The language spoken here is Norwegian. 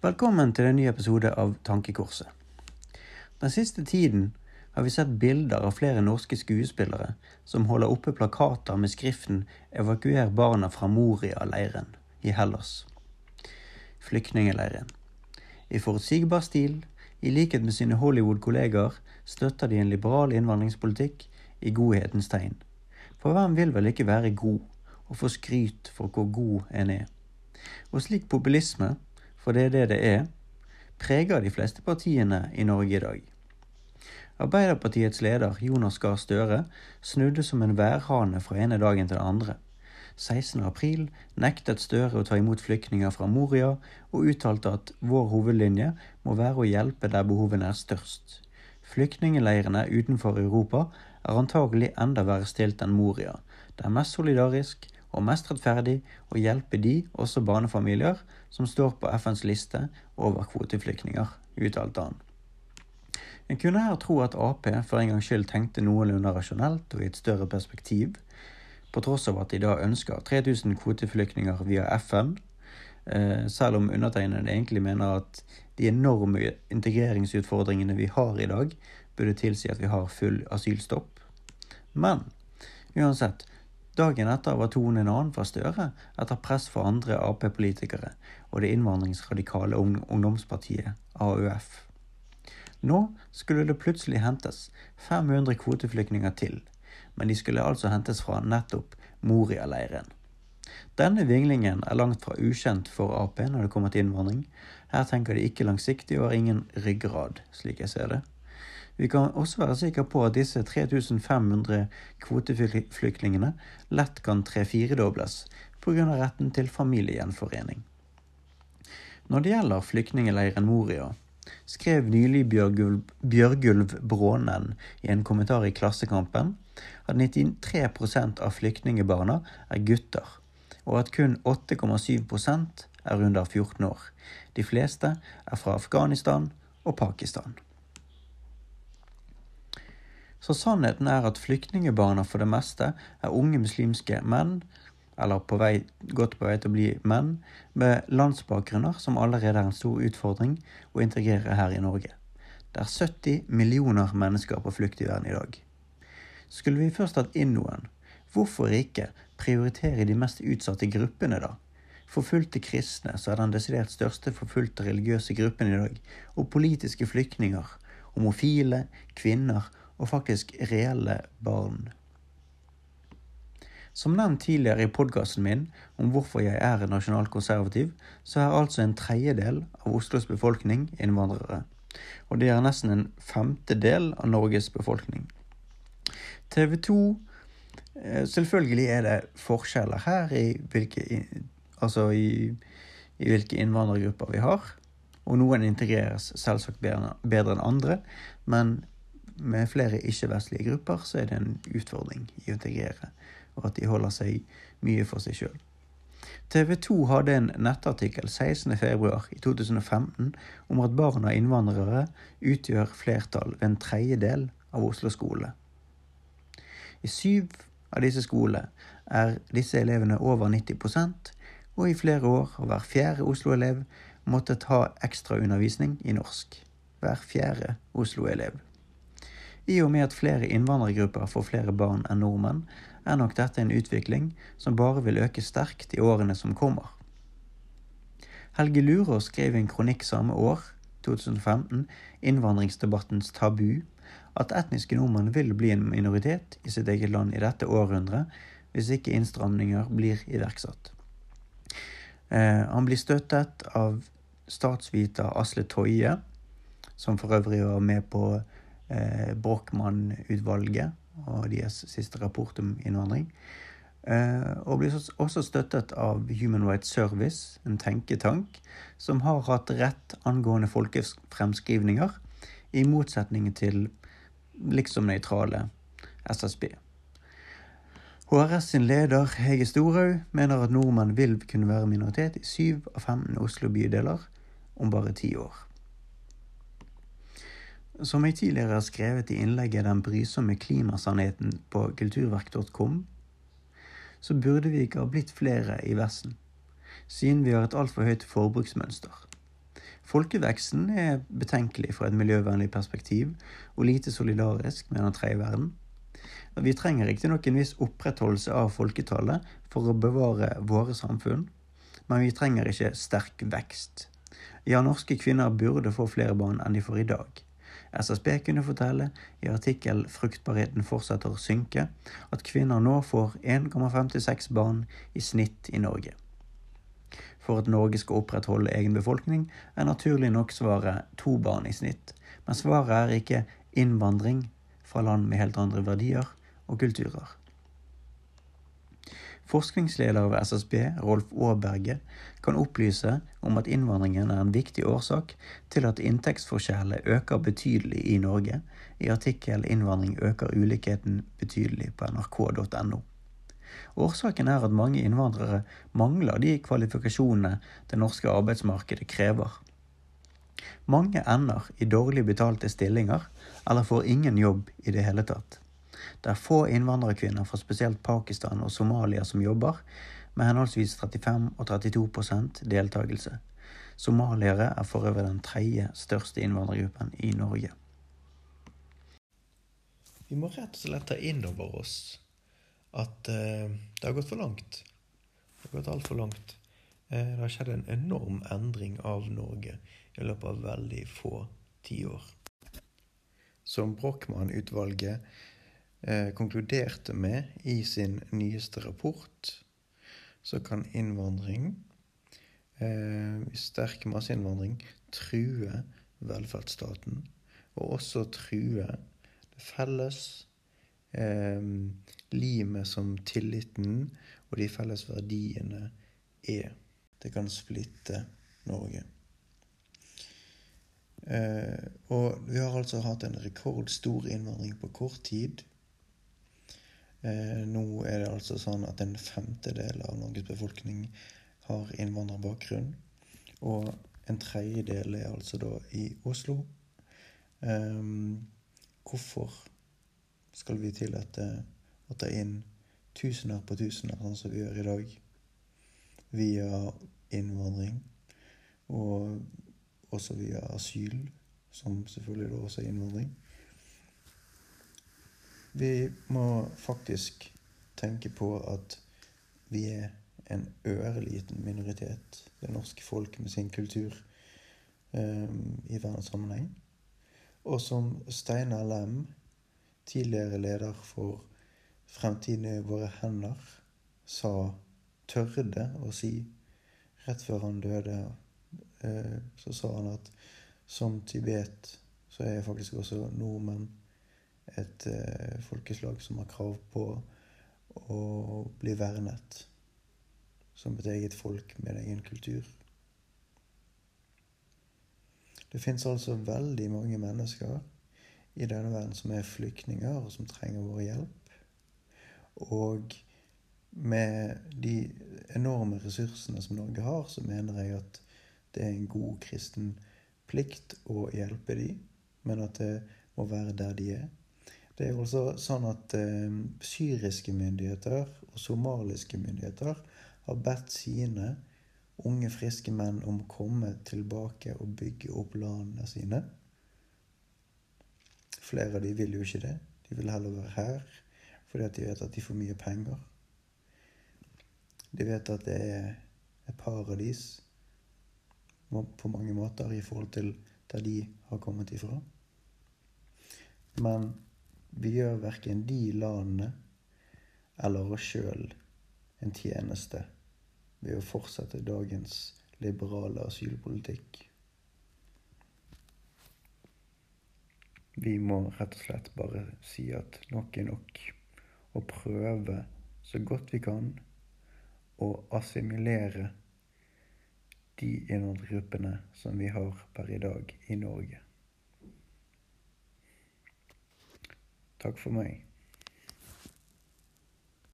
Velkommen til en ny episode av Tankekorset. Den siste tiden har vi sett bilder av flere norske skuespillere som holder oppe plakater med skriften 'Evakuer barna fra Moria-leiren' i Hellas. Flyktningeleiren. I forutsigbar stil, i likhet med sine Hollywood-kollegaer, støtter de en liberal innvandringspolitikk i godhetens tegn. For hvem vil vel ikke være god, og få skryt for hvor god en er? Og slik populisme, for det er det det er, preger de fleste partiene i Norge i dag. Arbeiderpartiets leder Jonas Gahr Støre snudde som en værhane fra ene dagen til den andre. 16.4 nektet Støre å ta imot flyktninger fra Moria, og uttalte at vår hovedlinje må være å hjelpe der behovene er størst. Flyktningleirene utenfor Europa er antagelig enda verre stilt enn Moria. Det er mest solidarisk og mest rettferdig å hjelpe de, også barnefamilier, som står på FNs liste over kvoteflyktninger, uttalte han. En kunne her tro at Ap for en gangs skyld tenkte noenlunde rasjonelt og i et større perspektiv, på tross av at de da ønsker 3000 kvoteflyktninger via FN, eh, selv om undertegnede egentlig mener at de enorme integreringsutfordringene vi har i dag, burde tilsi at vi har full asylstopp. Men uansett, dagen etter var tonen en annen fra Støre etter press fra andre Ap-politikere og det innvandringsradikale ungdomspartiet AUF. Nå skulle det plutselig hentes 500 kvoteflyktninger til, men de skulle altså hentes fra nettopp Moria-leiren. Denne vinglingen er langt fra ukjent for Ap når det kommer til innvandring. Her tenker de ikke langsiktig og har ingen ryggrad, slik jeg ser det. Vi kan også være sikre på at disse 3500 kvoteflyktningene lett kan tre-firedobles pga. retten til familiegjenforening. Når det gjelder flyktningeleiren Moria, skrev nylig Bjørgulv, Bjørgulv Brånen i en kommentar i Klassekampen at 93% av flyktningebarna er gutter, og at kun 8,7% er under 14 år. De fleste er fra Afghanistan og Pakistan. Så sannheten er at flyktningebarna for det meste er unge muslimske menn, eller på vei, godt på vei til å bli menn, med landsbakgrunner som allerede er en stor utfordring å integrere her i Norge. Det er 70 millioner mennesker på flukt i verden i dag. Skulle vi først hatt inn noen, hvorfor ikke prioritere de mest utsatte gruppene, da? Forfulgte kristne, så er den desidert største forfulgte religiøse gruppen i dag, og politiske flyktninger, homofile, kvinner og faktisk reelle barn. Som nevnt tidligere i podkasten min om hvorfor jeg er nasjonalkonservativ, så er altså en tredjedel av Oslos befolkning innvandrere. Og det er nesten en femtedel av Norges befolkning. TV 2 eh, Selvfølgelig er det forskjeller her i hvilke, altså i, i hvilke innvandrergrupper vi har. Og noen integreres selvsagt bedre, bedre enn andre, men med flere ikke-vestlige grupper, så er det en utfordring i å integrere, og at de holder seg mye for seg sjøl. TV 2 hadde en nettartikkel 16.2.2015 om at barn av innvandrere utgjør flertall ved en tredjedel av Oslo skole. I syv av disse skolene er disse elevene over 90% og i flere år har hver fjerde Oslo-elev måttet ha ekstraundervisning i norsk. Hver fjerde Oslo-elev. I og med at flere innvandrergrupper får flere barn enn nordmenn, er nok dette en utvikling som bare vil øke sterkt i årene som kommer. Helge Lurås skrev i en kronikk samme år, 2015, innvandringsdebattens tabu, at etniske nordmenn vil bli en minoritet i sitt eget land i dette århundret hvis ikke innstramninger blir iverksatt. Eh, han blir støttet av statsviter Asle Toje, som for øvrig var med på eh, Brochmann-utvalget og deres siste rapport om innvandring. Eh, og blir også støttet av Human Rights Service, en tenketank som har hatt rett angående folkefremskrivninger, i motsetning til liksom nøytrale SSB. HRS sin leder Hege Storhaug mener at nordmenn vil kunne være minoritet i syv av 15 Oslo-bydeler om bare ti år. Som jeg tidligere har skrevet i innlegget Den brysomme klimasannheten på kulturverk.com, så burde vi ikke ha blitt flere i Vesten, siden vi har et altfor høyt forbruksmønster. Folkeveksten er betenkelig fra et miljøvennlig perspektiv, og lite solidarisk med den tredje verden. Vi trenger riktignok en viss opprettholdelse av folketallet for å bevare våre samfunn, men vi trenger ikke sterk vekst. Ja, norske kvinner burde få flere barn enn de får i dag. SSB kunne fortelle i artikkel 'Fruktbarheten fortsetter å synke' at kvinner nå får 1,56 barn i snitt i Norge. For at Norge skal opprettholde egen befolkning, er naturlig nok svaret to barn i snitt, men svaret er ikke innvandring fra land med helt andre verdier og kulturer. Forskningsleder ved SSB, Rolf Aaberge, kan opplyse om at innvandringen er en viktig årsak til at inntektsforskjellene øker betydelig i Norge, i artikkel 'Innvandring øker ulikheten betydelig' på nrk.no. Årsaken er at mange innvandrere mangler de kvalifikasjonene det norske arbeidsmarkedet krever. Mange ender i dårlig betalte stillinger eller får ingen jobb i det hele tatt. Det er få innvandrerkvinner fra spesielt Pakistan og Somalia som jobber, med henholdsvis 35 og 32 deltakelse. Somaliere er for øvrig den tredje største innvandrergruppen i Norge. Vi må rett og slett ta inn over oss at uh, det har gått for langt. Det har gått altfor langt. Uh, det har skjedd en enorm endring av Norge i løpet av veldig få tiår. Som Brochmann-utvalget eh, konkluderte med i sin nyeste rapport, så kan innvandring, eh, sterk masseinnvandring, true velferdsstaten. Og også true det felles eh, limet som tilliten og de felles verdiene er. Det kan splitte Norge. Uh, og vi har altså hatt en rekordstor innvandring på kort tid. Eh, nå er det altså sånn at en femtedel av Norges befolkning har innvandrerbakgrunn. Og en tredjedel er altså da i Oslo. Eh, hvorfor skal vi tillate å ta inn tusener på tusener, sånn som vi gjør i dag, via innvandring, og også via asyl, som selvfølgelig da også er innvandring? Vi må faktisk tenke på at vi er en ørliten minoritet, det norske folket med sin kultur, um, i verdenssammenheng. Og som Steinar Lem, tidligere leder for Fremtiden i våre hender, sa tørde å si rett før han døde, uh, så sa han at som Tibet så er faktisk også nordmenn et eh, folkeslag som har krav på å bli vernet som et eget folk med egen kultur. Det fins altså veldig mange mennesker i denne verden som er flyktninger, og som trenger vår hjelp. Og med de enorme ressursene som Norge har, så mener jeg at det er en god kristen plikt å hjelpe dem, men at det må være der de er. Det er altså sånn at eh, syriske myndigheter og somaliske myndigheter har bedt sine unge, friske menn om å komme tilbake og bygge opp landene sine. Flere av de vil jo ikke det. De vil heller være her fordi at de vet at de får mye penger. De vet at det er et paradis på mange måter i forhold til der de har kommet ifra. Men vi gjør verken de landene eller oss sjøl en tjeneste ved å fortsette dagens liberale asylpolitikk. Vi må rett og slett bare si at nok er nok, og prøve så godt vi kan å assimilere de innvandrergruppene som vi har per i dag i Norge. Talk för me.